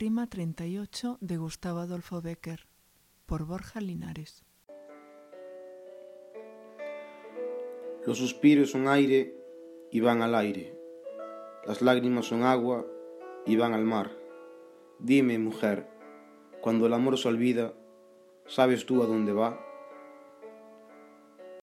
Rima 38 de Gustavo Adolfo Becker por Borja Linares. Los suspiros son aire y van al aire. Las lágrimas son agua y van al mar. Dime, mujer, cuando el amor se olvida, ¿sabes tú a dónde va?